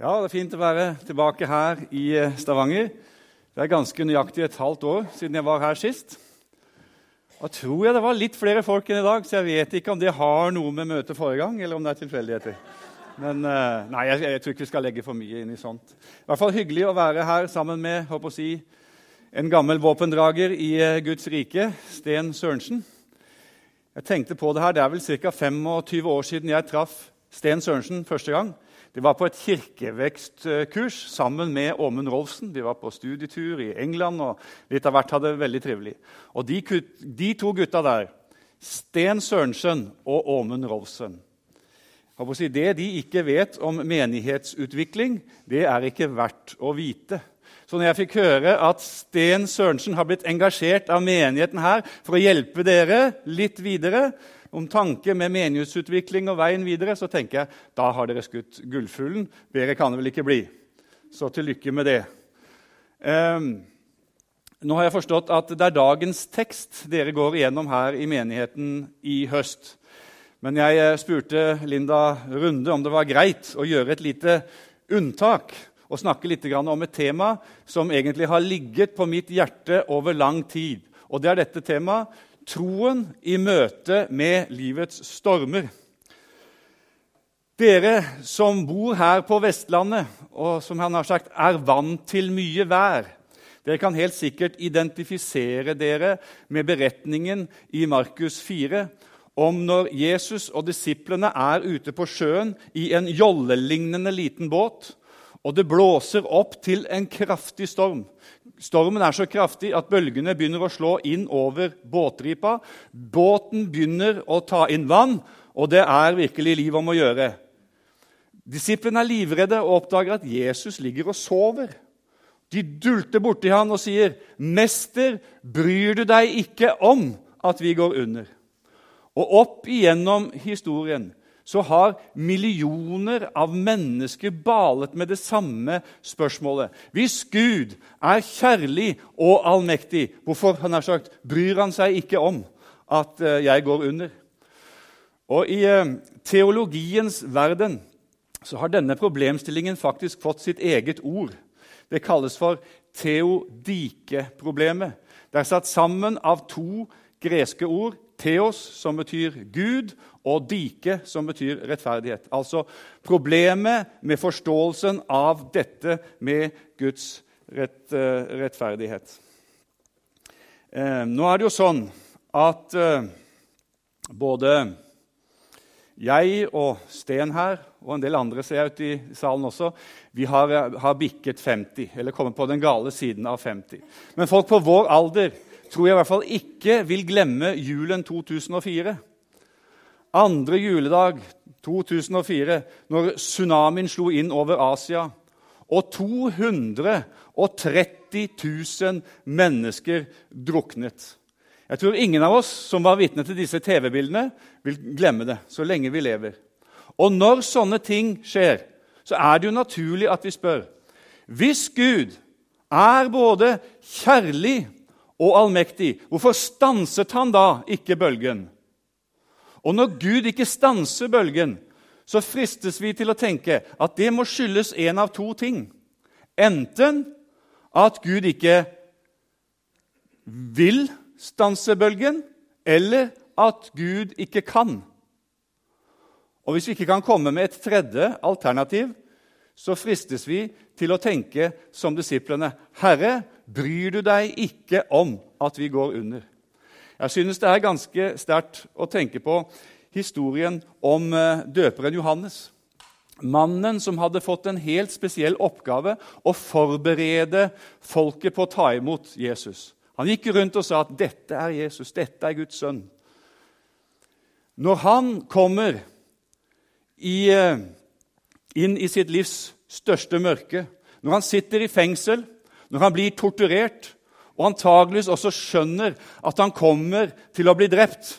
Ja, det er fint å være tilbake her i eh, Stavanger. Det er ganske nøyaktig et halvt år siden jeg var her sist. Og tror jeg det var litt flere folk enn i dag, så jeg vet ikke om det har noe med møtet forrige gang, eller om det er tilfeldigheter. Men eh, nei, jeg, jeg, tror ikke vi skal legge for mye inn i sånt. I hvert fall hyggelig å være her sammen med håper å si, en gammel våpendrager i eh, Guds rike, Sten Sørensen. Jeg tenkte på det her, Det er vel ca. 25 år siden jeg traff Sten Sørensen første gang. Det var på et kirkevekstkurs sammen med Åmund Rolfsen. De var på studietur i England og litt av hvert hadde det veldig trivelig. Og de, de to gutta der, Sten Sørensen og Åmund Rolfsen Det de ikke vet om menighetsutvikling, det er ikke verdt å vite. Så når jeg fikk høre at Sten Sørensen har blitt engasjert av menigheten her for å hjelpe dere litt videre, om tanke med menighetsutvikling og veien videre, så tenker jeg da har dere skutt gullfuglen. Bedre kan det vel ikke bli. Så til lykke med det. Um, nå har jeg forstått at det er dagens tekst dere går igjennom her i menigheten i høst. Men jeg eh, spurte Linda Runde om det var greit å gjøre et lite unntak og snakke litt om et tema som egentlig har ligget på mitt hjerte over lang tid. Og det er dette temaet troen i møte med livets stormer. Dere som bor her på Vestlandet, og som han har sagt er vant til mye vær, dere kan helt sikkert identifisere dere med beretningen i Markus 4 om når Jesus og disiplene er ute på sjøen i en jollelignende liten båt, og det blåser opp til en kraftig storm. Stormen er så kraftig at bølgene begynner å slå inn over båtripa. Båten begynner å ta inn vann, og det er virkelig liv om å gjøre. Disiplene er livredde og oppdager at Jesus ligger og sover. De dulter borti han og sier, 'Mester, bryr du deg ikke om at vi går under?' Og opp igjennom historien så har millioner av mennesker balet med det samme spørsmålet. Hvis Gud er kjærlig og allmektig, hvorfor han har sagt, bryr han seg ikke om at eh, jeg går under? Og I eh, teologiens verden så har denne problemstillingen faktisk fått sitt eget ord. Det kalles for teodikeproblemet. Det er satt sammen av to greske ord, Theos, som betyr Gud, og dike, som betyr rettferdighet. Altså problemet med forståelsen av dette med Guds rett, uh, rettferdighet. Eh, nå er det jo sånn at eh, både jeg og Sten her, og en del andre ser jeg ute i salen også, vi har, har bikket 50, eller kommet på den gale siden av 50. Men folk på vår alder tror jeg i hvert fall ikke vil glemme julen 2004. Andre juledag 2004, når tsunamien slo inn over Asia og 230 000 mennesker druknet. Jeg tror ingen av oss som var vitne til disse TV-bildene, vil glemme det så lenge vi lever. Og når sånne ting skjer, så er det jo naturlig at vi spør Hvis Gud er både kjærlig og allmektig, hvorfor stanset han da ikke bølgen? Og når Gud ikke stanser bølgen, så fristes vi til å tenke at det må skyldes en av to ting. Enten at Gud ikke vil stanse bølgen, eller at Gud ikke kan. Og Hvis vi ikke kan komme med et tredje alternativ, så fristes vi til å tenke som disiplene. Herre, bryr du deg ikke om at vi går under? Jeg synes det er ganske sterkt å tenke på historien om eh, døperen Johannes. Mannen som hadde fått en helt spesiell oppgave å forberede folket på å ta imot Jesus. Han gikk rundt og sa at 'dette er Jesus, dette er Guds sønn'. Når han kommer i, eh, inn i sitt livs største mørke, når han sitter i fengsel, når han blir torturert, og antageligvis også skjønner at han kommer til å bli drept,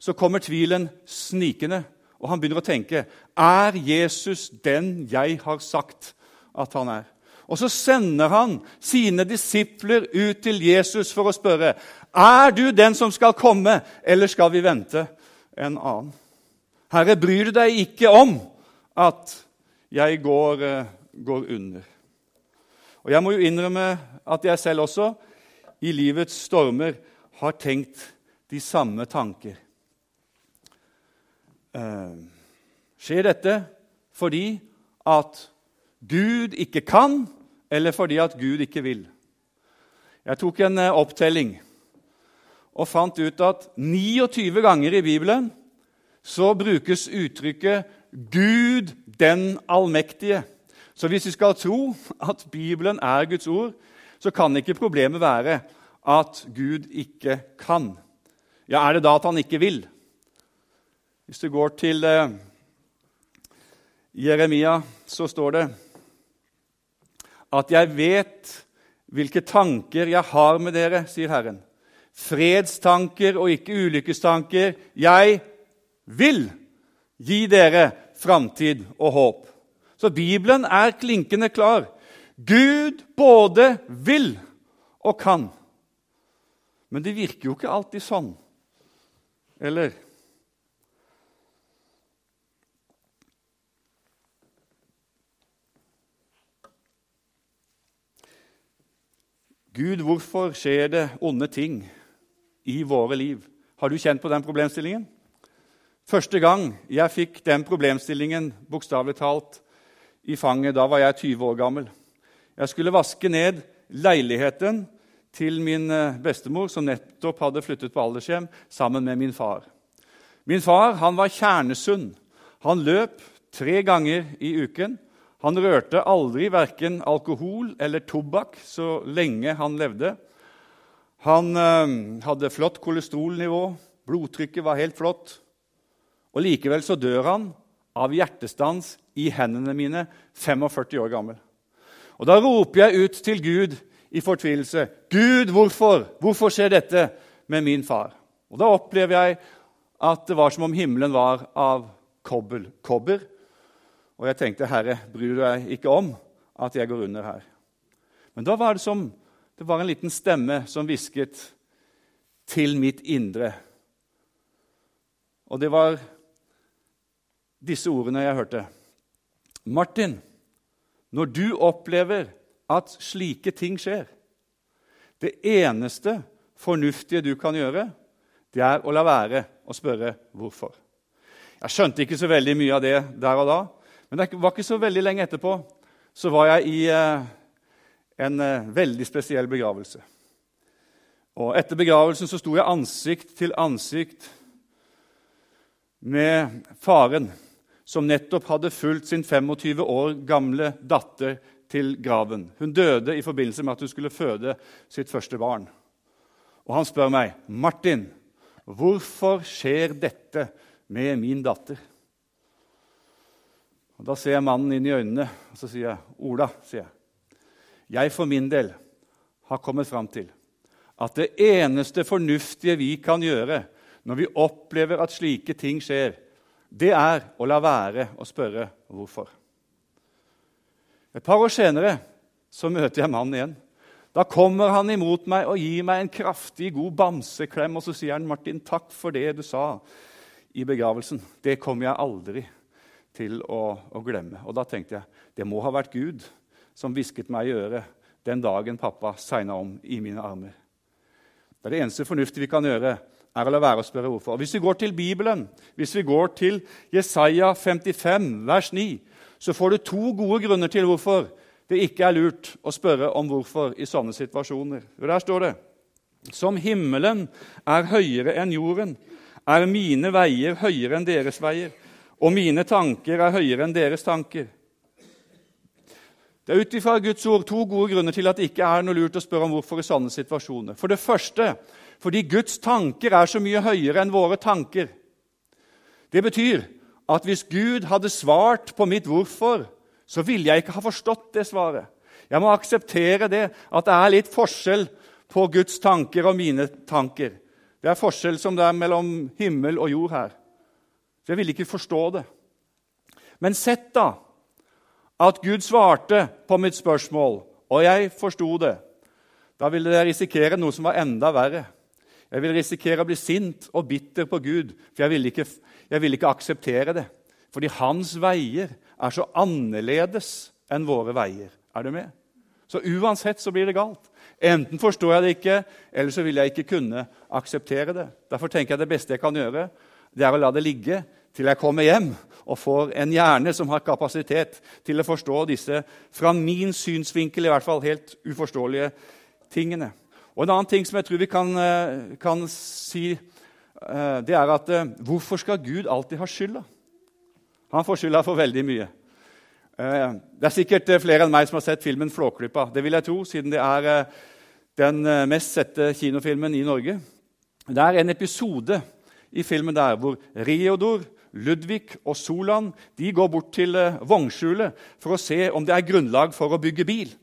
så kommer tvilen snikende, og han begynner å tenke Er Jesus den jeg har sagt at han er? Og så sender han sine disipler ut til Jesus for å spørre er du den som skal komme, eller skal vi vente en annen. Herre, bryr du deg ikke om at jeg går, eh, går under. Og jeg må jo innrømme at jeg selv også i livets stormer har tenkt de samme tanker. Eh, skjer dette fordi at Gud ikke kan, eller fordi at Gud ikke vil? Jeg tok en eh, opptelling og fant ut at 29 ganger i Bibelen så brukes uttrykket 'Gud den allmektige'. Så hvis vi skal tro at Bibelen er Guds ord, så kan ikke problemet være at Gud ikke kan. Ja, er det da at han ikke vil? Hvis du går til eh, Jeremia, så står det at 'jeg vet hvilke tanker jeg har med dere', sier Herren. Fredstanker og ikke ulykkestanker. Jeg vil gi dere framtid og håp. Så Bibelen er klinkende klar. Gud både vil og kan. Men det virker jo ikke alltid sånn. Eller? Gud, hvorfor skjer det onde ting i våre liv? Har du kjent på den problemstillingen? Første gang jeg fikk den problemstillingen bokstavelig talt i fanget, da var jeg 20 år gammel. Jeg skulle vaske ned leiligheten til min eh, bestemor, som nettopp hadde flyttet på aldershjem, sammen med min far. Min far han var kjernesunn. Han løp tre ganger i uken. Han rørte aldri verken alkohol eller tobakk så lenge han levde. Han øh, hadde flott kolesterolnivå, blodtrykket var helt flott. Og likevel så dør han av hjertestans i hendene mine, 45 år gammel. Og Da roper jeg ut til Gud i fortvilelse. Gud, hvorfor? Hvorfor skjer dette med min far? Og Da opplever jeg at det var som om himmelen var av kobbel, kobber og jeg tenkte, 'Herre, bryr du deg ikke om at jeg går under her?' Men da var det som det var en liten stemme som hvisket til mitt indre. Og det var disse ordene jeg hørte. Martin, når du opplever at slike ting skjer Det eneste fornuftige du kan gjøre, det er å la være å spørre hvorfor. Jeg skjønte ikke så veldig mye av det der og da, men det var ikke så veldig lenge etterpå så var jeg i eh, en eh, veldig spesiell begravelse. Og Etter begravelsen så sto jeg ansikt til ansikt med faren, som nettopp hadde fulgt sin 25 år gamle datter til graven. Hun døde i forbindelse med at hun skulle føde sitt første barn. Og Han spør meg, 'Martin, hvorfor skjer dette med min datter?' Og Da ser jeg mannen inn i øynene og så sier jeg, 'Ola', sier jeg, 'jeg for min del har kommet fram til at det eneste fornuftige vi kan gjøre når vi opplever at slike ting skjer, det er å la være å spørre hvorfor. Et par år senere så møter jeg mannen igjen. Da kommer han imot meg og gir meg en kraftig, god bamseklem. Og så sier han, 'Martin, takk for det du sa i begravelsen. Det kommer jeg aldri til å, å, glemme. Og da tenkte jeg det må ha vært Gud som hvisket meg i øret den dagen pappa segna om i mine armer. Det er det eneste fornuftige vi kan gjøre, er å la være å spørre hvorfor. Hvis vi går til Bibelen, hvis vi går til Jesaja 55, vers 9, så får du to gode grunner til hvorfor det ikke er lurt å spørre om hvorfor i sånne situasjoner. Der står det Som himmelen er høyere enn jorden, er mine veier høyere enn deres veier og mine tanker er høyere enn deres tanker. Det er ut ifra Guds ord to gode grunner til at det ikke er noe lurt å spørre om hvorfor i sånne situasjoner. For det første fordi Guds tanker er så mye høyere enn våre tanker. Det betyr at hvis Gud hadde svart på mitt hvorfor, så ville jeg ikke ha forstått det svaret. Jeg må akseptere det, at det er litt forskjell på Guds tanker og mine tanker. Det er forskjell som det er mellom himmel og jord her. Så jeg ville ikke forstå det. Men sett da at Gud svarte på mitt spørsmål, og jeg forsto det. Da ville jeg risikere noe som var enda verre. Jeg ville risikere å bli sint og bitter på Gud, for jeg ville ikke, jeg ikke akseptere det. Fordi hans veier er så annerledes enn våre veier. Er du med? Så uansett så blir det galt. Enten forstår jeg det ikke, eller så vil jeg ikke kunne akseptere det. Derfor tenker jeg det beste jeg kan gjøre, det er å la det ligge til jeg kommer hjem og får en hjerne som har kapasitet til å forstå disse, fra min synsvinkel i hvert fall, helt uforståelige tingene. Og En annen ting som jeg tror vi kan, eh, kan si, eh, det er at eh, hvorfor skal Gud alltid ha skylda? Han får skylda for veldig mye. Det er sikkert flere enn meg som har sett filmen 'Flåklypa'. Det vil jeg tro, siden det er den mest sette kinofilmen i Norge. Det er en episode i filmen der hvor Reodor, Ludvig og Solan de går bort til vognskjulet for å se om det er grunnlag for å bygge bil.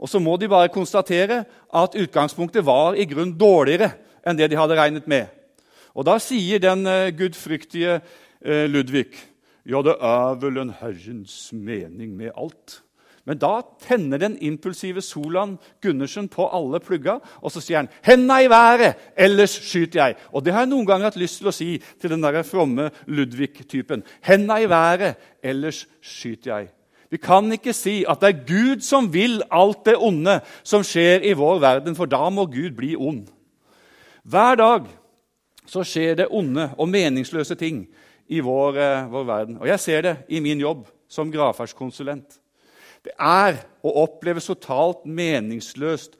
Og så må de bare konstatere at utgangspunktet var i grunn dårligere enn det de hadde regnet med. Og Da sier den uh, gudfryktige uh, Ludvig ja, det er vel en Herrens mening med alt. Men da tenner den impulsive Solan Gundersen på alle plugga, og så sier han 'Henda i været, ellers skyter jeg'. Og Det har jeg noen ganger hatt lyst til å si til den der fromme Ludvig-typen. 'Henda i været, ellers skyter jeg'. Vi kan ikke si at det er Gud som vil alt det onde som skjer i vår verden, for da må Gud bli ond. Hver dag så skjer det onde og meningsløse ting i vår, eh, vår verden. Og jeg ser det i min jobb som gravferdskonsulent. Det er å oppleves totalt meningsløst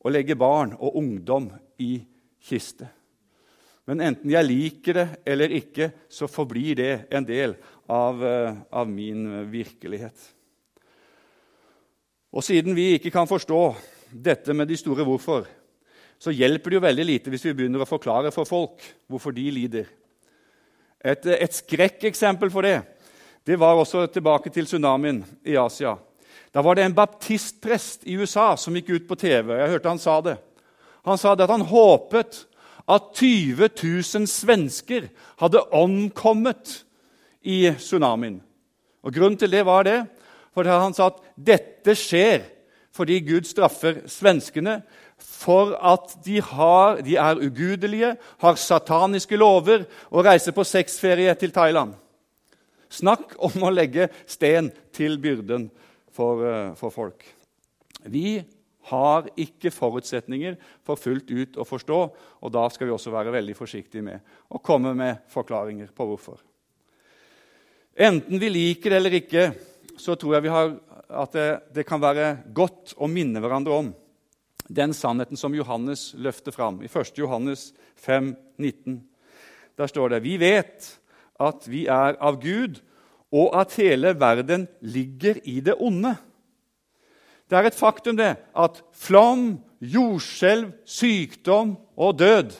å legge barn og ungdom i kiste. Men enten jeg liker det eller ikke, så forblir det en del av, eh, av min virkelighet. Og siden vi ikke kan forstå dette med de store hvorfor, så hjelper det jo veldig lite hvis vi begynner å forklare for folk hvorfor de lider. Et, et skrekkeksempel for det det var også tilbake til tsunamien i Asia. Da var det en baptistprest i USA som gikk ut på TV. Jeg hørte han sa det. Han sa det at han håpet at 20 000 svensker hadde omkommet i tsunamien. Og Grunnen til det var det, for han sa at dette skjer fordi Gud straffer svenskene for at de, har, de er ugudelige, har sataniske lover og reiser på sexferie til Thailand. Snakk om å legge sten til byrden for, eh, for folk. Vi har ikke forutsetninger for fullt ut å forstå, og da skal vi også være veldig forsiktige med å komme med forklaringer på hvorfor. Enten vi liker det eller ikke, så tror jeg har, at det, det, kan være godt å minne hverandre om den sannheten som Johannes løfter fram i 1. Johannes 5, 19. Der står det vi vet at vi er av Gud, og at hele verden ligger i det onde. Det er et faktum det, at flom, jordskjelv, sykdom og død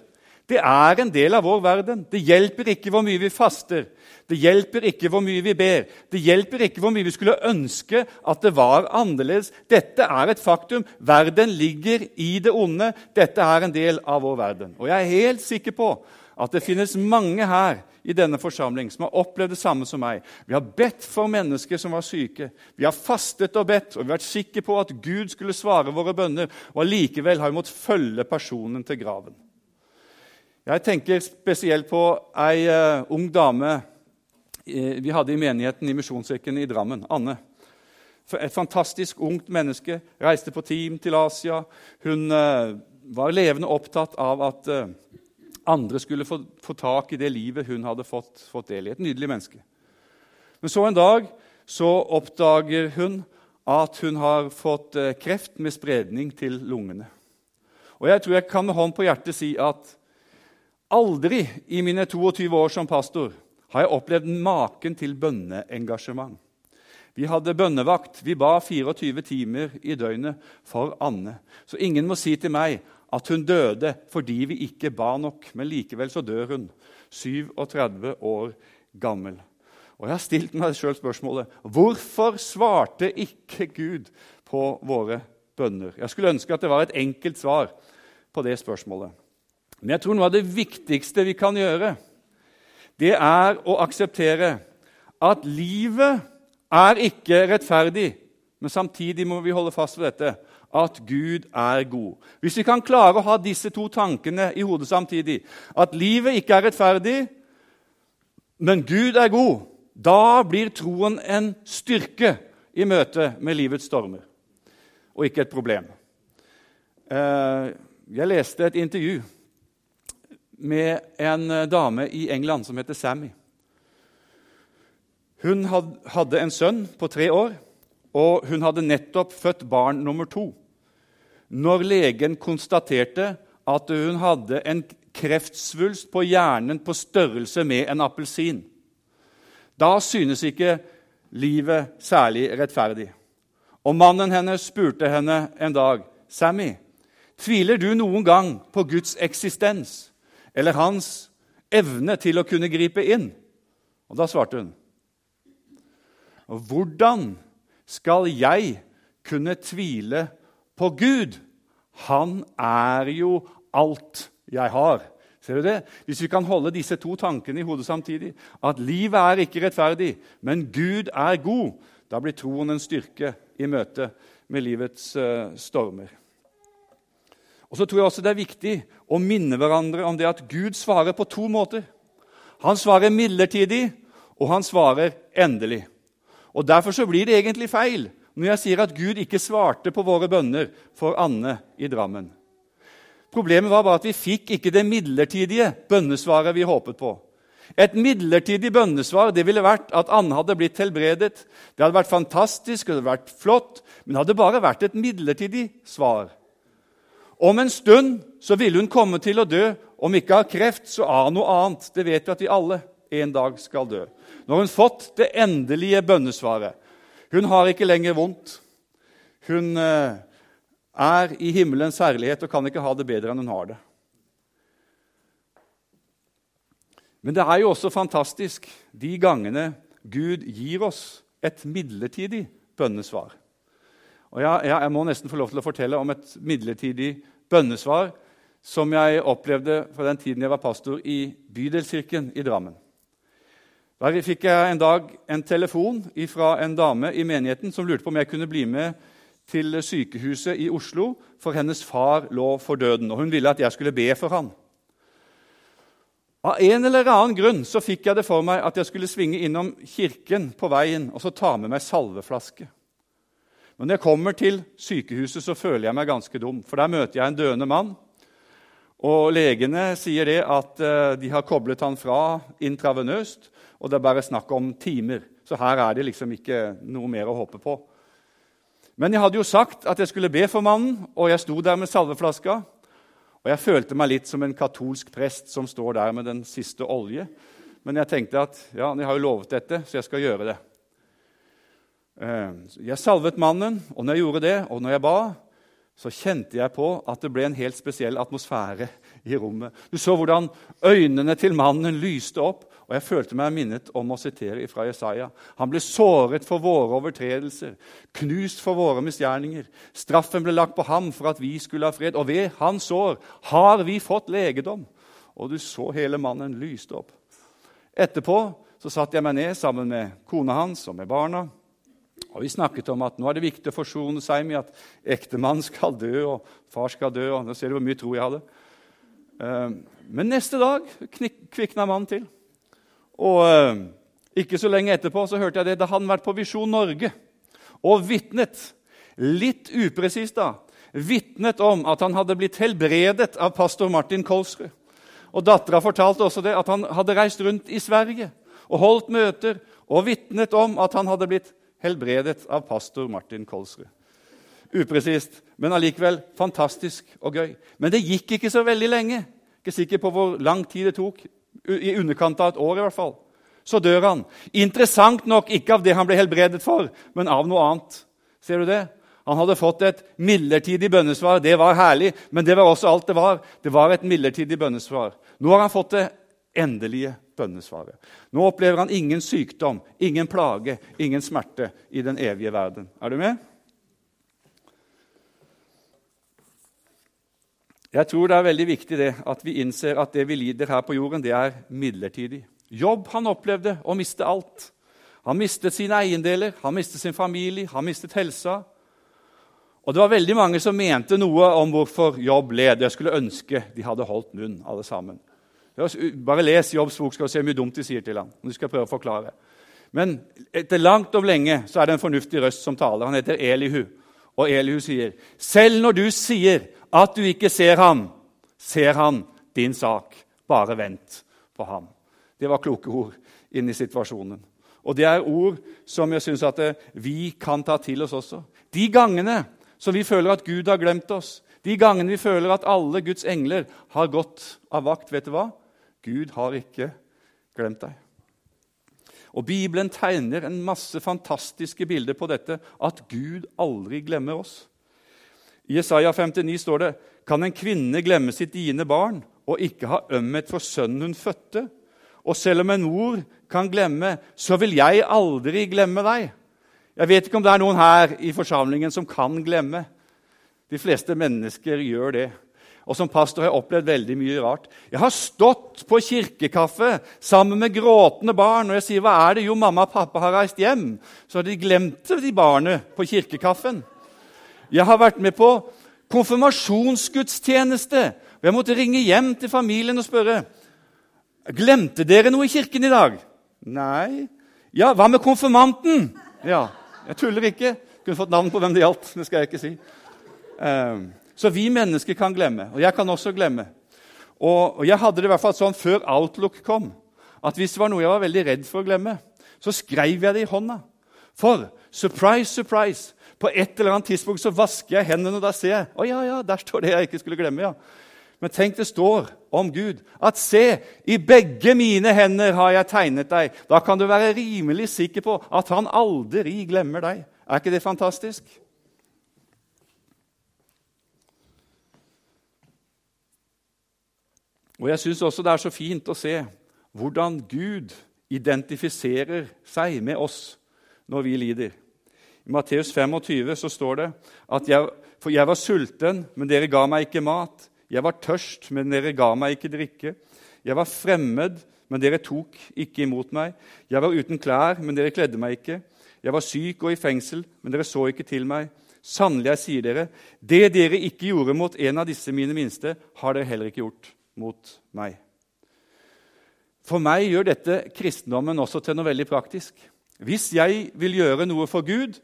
det er en del av vår verden. Det hjelper ikke hvor mye vi faster. Det hjelper ikke hvor mye vi ber. Det hjelper ikke hvor mye vi skulle ønske at det var annerledes. Dette er et faktum. Verden ligger i det onde. Dette er en del av vår verden. Og jeg er helt sikker på at det finnes mange her i denne forsamling som har opplevd det samme som meg. Vi har bedt for mennesker som var syke. Vi har fastet og bedt, og vi har vært sikre på at Gud skulle svare våre bønner. Og allikevel har vi måttet følge personen til graven. Jeg tenker spesielt på ei uh, ung dame vi hadde i menigheten i Misjonskirken i Drammen. Anne. Et fantastisk ungt menneske. Reiste på team til Asia. Hun uh, var levende opptatt av at andre skulle få, få, tak i det livet hun hadde fått, fått, del i. Et nydelig menneske. Men så en dag så oppdager hun at hun har fått eh, kreft med spredning til lungene. Og jeg tror jeg kan med hånd på hjertet si at aldri i mine 22 år som pastor har jeg opplevd maken til bønneengasjement. Vi hadde bønnevakt. Vi ba 24 timer i døgnet for Anne. Så ingen må si til meg at hun døde fordi vi ikke ba nok. Men likevel så dør hun, 37 år gammel. Og Jeg har stilt meg selv spørsmålet hvorfor svarte ikke Gud på våre bønner? Jeg skulle ønske at det var et enkelt svar på det spørsmålet. Men jeg tror noe av det viktigste vi kan gjøre, det er å akseptere at livet er ikke rettferdig. Men samtidig må vi holde fast ved dette at Gud er god. Hvis vi kan klare å ha disse to tankene i hodet samtidig, at livet ikke er rettferdig, men Gud er god, Da blir troen en styrke i møte med livets stormer, og ikke et problem. Eh, jeg leste et intervju med en dame i England som heter Sammy. Hun hadde en sønn på tre år, og hun hadde nettopp født barn nummer to. Når legen konstaterte at hun hadde en kreftsvulst på hjernen på størrelse med en appelsin. Da synes ikke livet særlig rettferdig. Og mannen hennes spurte henne en dag, 'Sammy, tviler du noen gang på Guds eksistens eller hans evne til å kunne gripe inn?' Og da svarte hun, 'Hvordan skal jeg kunne tvile på Gud? Han er jo alt jeg har.' Ser du det? Hvis vi kan holde disse to tankene i hodet samtidig, at livet er ikke rettferdig, men Gud er god, da blir troen en styrke i møte med livets uh, stormer. Og så tror jeg også Det er viktig å minne hverandre om det at Gud svarer på to måter. Han svarer midlertidig, og han svarer endelig. Og Derfor så blir det egentlig feil når jeg sier at Gud ikke svarte på våre bønner for Anne i Drammen. Problemet var bare at vi fikk ikke det midlertidige bønnesvaret vi håpet på. Et midlertidig bønnesvar det ville vært at Anne hadde blitt helbredet. Det hadde vært fantastisk det hadde vært flott, men det hadde bare vært et midlertidig svar. Om en stund så ville hun komme til å dø, om ikke av kreft, så av noe annet. Det vet vi at vi alle en dag skal dø. Nå har hun fått det endelige bønnesvaret. Hun har ikke lenger vondt. Hun eh, er i himmelens herlighet og kan ikke ha det bedre enn hun har det. Men det er jo også fantastisk de gangene Gud gir oss et midlertidig bønnesvar. Og jeg, jeg, må nesten få lov til å fortelle om et midlertidig bønnesvar som jeg opplevde fra den tiden jeg var pastor i Bydelskirken i Drammen. Der fikk jeg en dag en telefon fra en dame i menigheten som lurte på om jeg kunne bli med til sykehuset i Oslo, for hennes far lå for døden. og Hun ville at jeg skulle be for han. Av en eller annen grunn så fikk jeg det for meg at jeg skulle svinge innom kirken på veien og så ta med meg salveflaske. Men når jeg kommer til sykehuset, så føler jeg meg ganske dum, for der møter jeg en døende mann. Og Legene sier det at eh, de har koblet han fra intravenøst, og det er bare snakk om timer. Så her er det liksom ikke noe mer å håpe på. Men jeg hadde jo sagt at jeg skulle be for mannen, og jeg sto der med salveflaska. Og jeg følte meg litt som en katolsk prest som står der med den siste olje. Men jeg tenkte at ja, jeg har jo lovet dette, så jeg skal gjøre det. Eh, jeg salvet mannen, og når jeg gjorde det, og når jeg ba, så kjente jeg på at det ble en helt spesiell atmosfære i rommet. Du så hvordan øynene til mannen lyste opp, og jeg følte meg minnet om å sitere fra Jesaja. Han ble såret for våre overtredelser, knust for våre misgjerninger. Straffen ble lagt på ham for at vi skulle ha fred, og ved hans sår har vi fått legedom. Og du så hele mannen lyste opp. Etterpå så satte jeg meg ned sammen med kona hans og med barna. Og Vi snakket om at nå er det viktig å forsone seg med at ektemannen skal dø, og far skal dø. og Nå ser du hvor mye tro jeg hadde. Eh, men neste dag kvikna mannen til. Og eh, ikke så lenge etterpå så hørte jeg det da han vært på Visjon Norge og vitnet, litt upresist da, vitnet om at han hadde blitt helbredet av pastor Martin Kolsrud. Og Dattera fortalte også det, at han hadde reist rundt i Sverige og holdt møter og vitnet om at han hadde blitt helbredet av pastor Martin Kolsrud. Upresist, men allikevel fantastisk og gøy. Men det gikk ikke så veldig lenge. Ikke sikker på hvor lang tid det tok i underkant av et år i hvert fall. Så dør han. Interessant nok ikke av det han ble helbredet for, men av noe annet. Ser du det? Han hadde fått et midlertidig bønnesvar. Det var herlig, men det var også alt det var. Det var et midlertidig bønnesvar. Nå har han fått det endelige bønnesvaret. Nå opplever han ingen sykdom, ingen plage, ingen smerte i den evige verden. Er du med? Jeg tror det er veldig viktig det, at vi innser at det vi lider her på jorden, det er midlertidig. Jobb han opplevde å miste alt. Han mistet sine eiendeler, han mistet sin familie, han mistet helsa. Og Det var veldig mange som mente noe om hvorfor Jobb led. Jeg skulle ønske de hadde holdt munn, alle sammen. Bare les Jobbs bok, skal du se mye dumt de sier til ham. Du skal prøve å forklare. Men etter langt om lenge så er det en fornuftig røst som taler. Han heter Elihu. Og Elihu sier, 'Selv når du sier at du ikke ser ham, ser han din sak. Bare vent på ham.' Det var kloke ord inn i situasjonen. Og det er ord som jeg syns at eh, vi kan ta til oss også. De gangene som vi føler at Gud har glemt oss, de gangene vi føler at alle Guds engler har gått av vakt, vet du hva? Gud har ikke glemt deg. Og Bibelen tegner en masse fantastiske bilder på dette, at Gud aldri glemmer oss. I Isaiah 59 står det kan en kvinne glemme sitt diende barn og ikke ha ømhet for sønnen hun fødte. Og selv om en mor kan glemme, så vil jeg aldri glemme deg. Jeg vet ikke om det er noen her i forsamlingen som kan glemme. De fleste mennesker gjør det. Og som pastor har jeg opplevd veldig mye rart. Jeg har stått på kirkekaffe sammen med gråtende barn, og jeg sier, 'Hva er det?' Jo, mamma og pappa har reist hjem. Så de glemte de barnet på kirkekaffen. Jeg har vært med på konfirmasjonsgudstjeneste. og Jeg måtte ringe hjem til familien og spørre Glemte dere noe i kirken i dag. Nei. Ja, hva med konfirmanten? Ja, Jeg tuller ikke. Kunne fått navn på hvem det gjaldt. Det skal jeg ikke si. Um, så vi mennesker kan glemme, og jeg kan også glemme. Og jeg hadde det i hvert fall sånn før Outlook kom, at hvis det var noe jeg var veldig redd for å glemme, så skrev jeg det i hånda. For surprise, surprise, på et eller annet tidspunkt så vasker jeg hendene, og da ser jeg å ja, ja, der står det jeg ikke skulle glemme. ja. Men tenk det står om Gud at se, i begge mine hender har jeg tegnet deg. Da kan du være rimelig sikker på at han aldri glemmer deg. Er ikke det fantastisk? Og Jeg syns også det er så fint å se hvordan Gud identifiserer seg med oss når vi lider. I Matteus 25 så står det at jeg, For jeg var sulten, men dere ga meg ikke mat. Jeg var tørst, men dere ga meg ikke drikke. Jeg var fremmed, men dere tok ikke imot meg. Jeg var uten klær, men dere kledde meg ikke. Jeg var syk og i fengsel, men dere så ikke til meg. Sannelig, jeg sier dere, det dere ikke gjorde mot en av disse mine minste, har dere heller ikke gjort mot meg. For meg gjør dette kristendommen også til noe veldig praktisk. Hvis jeg vil gjøre noe for Gud,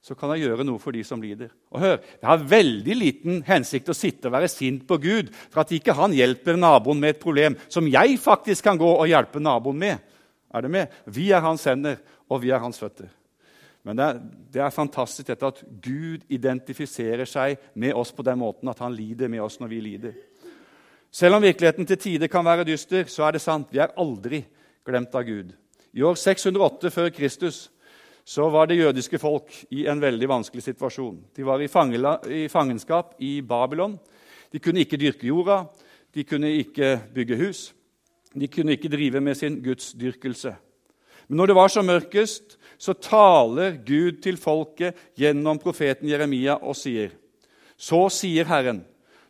så kan jeg gjøre noe for de som lider. Og hør, Det har veldig liten hensikt å sitte og være sint på Gud for at ikke han hjelper naboen med et problem som jeg faktisk kan gå og hjelpe naboen med. Er det med? Vi er hans hender, og vi er hans føtter. Men det er, det er fantastisk dette at Gud identifiserer seg med oss på den måten at han lider med oss når vi lider. Selv om virkeligheten til tider kan være dyster, så er det sant. Vi er aldri glemt av Gud. I år 608 før Kristus så var det jødiske folk i en veldig vanskelig situasjon. De var i, fangenskap i Babylon. De kunne ikke dyrke jorda, de kunne ikke bygge hus. De kunne ikke drive med sin gudsdyrkelse. Men når det var som mørkest, så taler Gud til folket gjennom profeten Jeremia og sier:" Så sier Herren,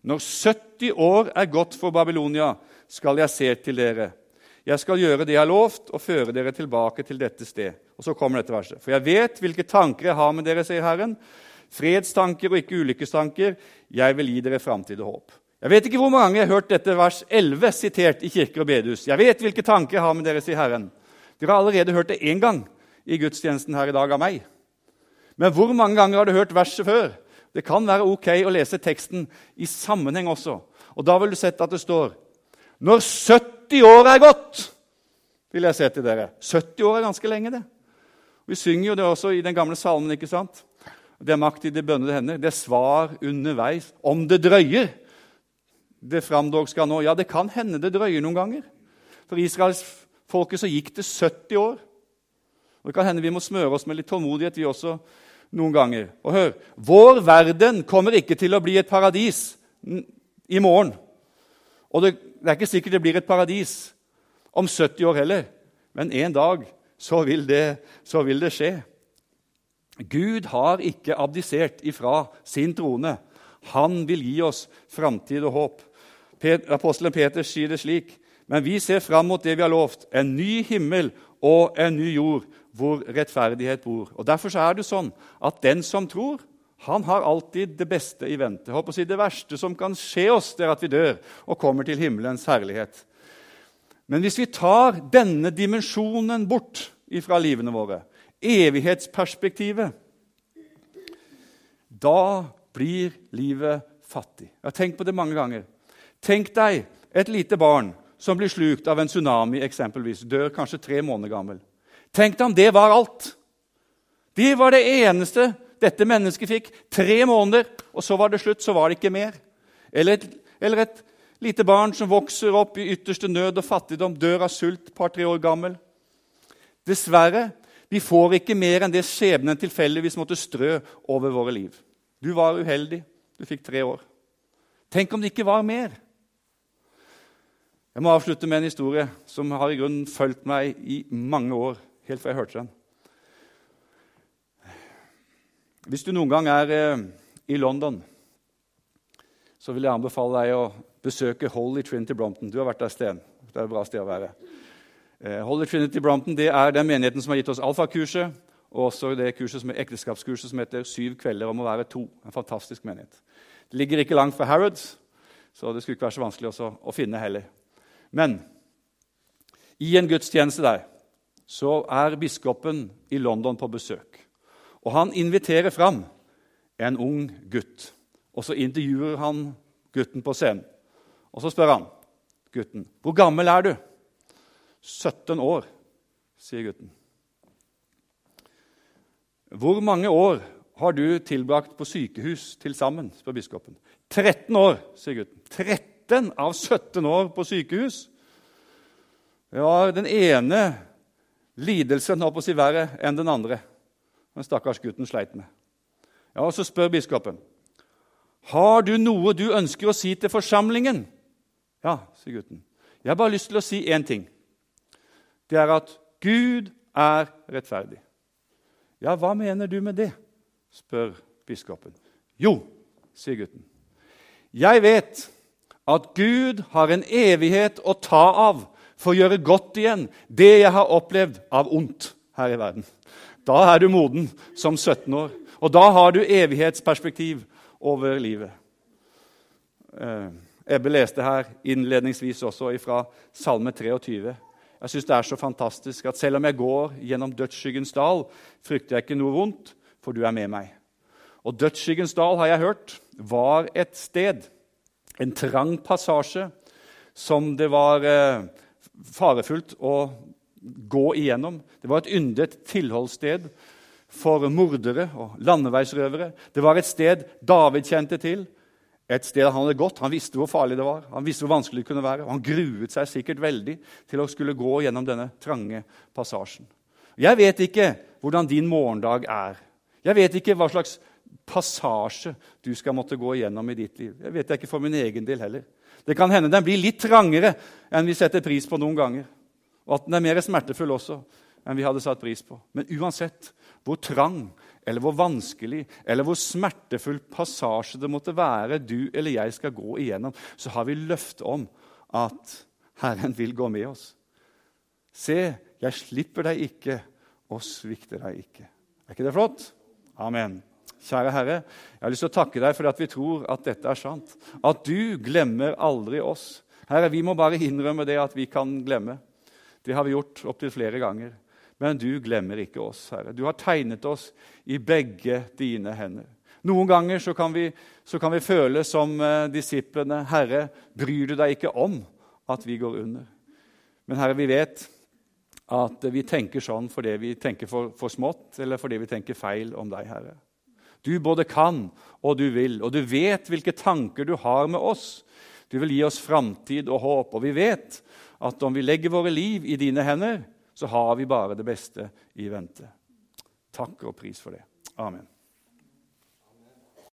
når 70 år er gått for Babylonia, skal jeg se til dere. Jeg skal gjøre det jeg har lovt, og føre dere tilbake til dette sted. Og så kommer dette verset. For jeg vet hvilke tanker jeg har med dere, sier Herren. Fredstanker og ikke ulykkestanker. Jeg vil gi dere framtid og håp. Jeg vet ikke hvor mange jeg har hørt dette vers 11 sitert i kirker og bedehus. Jeg vet hvilke tanker jeg har med dere, sier Herren. Dere har allerede hørt det én gang i gudstjenesten her i dag av meg. Men hvor mange ganger har du hørt verset før? Det kan være ok å lese teksten i sammenheng også. Og Da vil du sett at det står Når 70 år er gått, vil jeg se til dere. 70 år er ganske lenge, det. Vi synger jo det også i den gamle salmen. ikke sant? Det er makt i det bønnede hender. Det er svar underveis. Om det drøyer. Det framdog skal nå. Ja, det kan hende det drøyer noen ganger. For israelsfolket så gikk det 70 år. Og Det kan hende vi må smøre oss med litt tålmodighet, vi også, noen ganger. Og hør Vår verden kommer ikke til å bli et paradis i morgen. Og det, det er ikke sikkert det blir et paradis om 70 år heller. Men en dag så vil det, så vil det skje. Gud har ikke abdisert ifra sin trone. Han vil gi oss framtid og håp. Apostelen Peter sier det slik.: Men vi ser fram mot det vi har lovt, en ny himmel og en ny jord, hvor rettferdighet bor. Og Derfor er det sånn at den som tror, han har alltid det beste i vente. Håper å si Det verste som kan skje oss, det er at vi dør og kommer til himmelens herlighet. Men hvis vi tar denne dimensjonen bort ifra livene våre, evighetsperspektivet, da blir livet fattig. Jeg har tenkt på det mange ganger. Tenk deg et lite barn som blir slukt av en tsunami, eksempelvis, dør kanskje tre måneder gammel. Tenk deg om det var alt! Det var det eneste dette mennesket fikk. Tre måneder, og så var det slutt. Så var det ikke mer. Eller et, eller et lite barn som vokser opp i ytterste nød og fattigdom, dør av sult, par-tre år gammel. Dessverre, vi får ikke mer enn det skjebnen tilfeldigvis måtte strø over våre liv. Du var uheldig. Du fikk tre år. Tenk om det ikke var mer. Jeg må avslutte med en historie som har i grunnen fulgt meg i mange år. Helt fra jeg hørte den. Hvis du noen gang er eh, i London, så vil jeg anbefale deg å besøke Holy Trinity Brompton. Du har vært der Sten. Det er et bra sted å være. Eh, Holy Trinity Brompton det er den menigheten som har gitt oss alfakurset, og også det kurset som er ekteskapskurset som heter 'Syv kvelder om å være to'. En fantastisk menighet. Det ligger ikke langt fra Harrods, så det skulle ikke være så vanskelig å finne heller. Men i en gudstjeneste der så er biskopen i London på besøk. Og han inviterer fram en ung gutt. Og så intervjuer han gutten på scenen. Og så spør han gutten, 'Hvor gammel er du?' 17 år, sier gutten. 'Hvor mange år har du tilbrakt på sykehus til sammen?' spør biskopen. 13 år, sier gutten. 13 av 17 år på sykehus? Var den ene lidelsen holdt på å si verre enn den andre den stakkars gutten sleit med. Ja, og Så spør biskopen. Har du noe du ønsker å si til forsamlingen? Ja, sier gutten. Jeg har bare lyst til å si én ting. Det er at Gud er rettferdig. Ja, hva mener du med det? spør biskopen. Jo, sier gutten. Jeg vet at Gud har en evighet å ta av for å gjøre godt igjen det jeg har opplevd av ondt her i verden. Da er du moden som 17 år, og da har du evighetsperspektiv over livet. Eh, Ebbe leste her innledningsvis også fra Salme 23. Jeg syns det er så fantastisk at selv om jeg går gjennom dødsskyggens dal, frykter jeg ikke noe vondt, for du er med meg. Og Dødsskyggens dal, har jeg hørt, var et sted, en trang passasje, som det var eh, farefullt å gå igjennom. Det var et yndet tilholdssted for mordere og landeveisrøvere. Det var et sted David kjente til, et sted han hadde gått. Han visste hvor farlig det var, han visste hvor vanskelig det kunne være. og Han gruet seg sikkert veldig til å skulle gå gjennom denne trange passasjen. Jeg vet ikke hvordan din morgendag er. Jeg vet ikke hva slags passasje du skal måtte gå igjennom i ditt liv. Jeg vet det ikke for min egen del heller. Det kan hende den blir litt trangere enn vi setter pris på noen ganger. Og at den er mer smertefull også enn vi hadde satt pris på. Men uansett hvor trang eller hvor vanskelig eller hvor smertefull passasje det måtte være du eller jeg skal gå igjennom, så har vi løfte om at Herren vil gå med oss. Se, jeg slipper deg ikke og svikter deg ikke. Er ikke det flott? Amen. Kjære Herre, jeg har lyst til å takke deg for at vi tror at dette er sant. At du glemmer aldri oss. Herre, vi må bare innrømme det at vi kan glemme. Det har vi gjort opptil flere ganger. Men du glemmer ikke oss, Herre. Du har tegnet oss i begge dine hender. Noen ganger så kan vi, så kan vi føle som eh, disiplene Herre, bryr du deg ikke om at vi går under? Men Herre, vi vet at vi tenker sånn fordi vi tenker for, for smått, eller fordi vi tenker feil om deg, Herre. Du både kan og du vil, og du vet hvilke tanker du har med oss. Du vil gi oss framtid og håp, og vi vet at om vi legger våre liv i dine hender, så har vi bare det beste i vente. Takk og pris for det. Amen.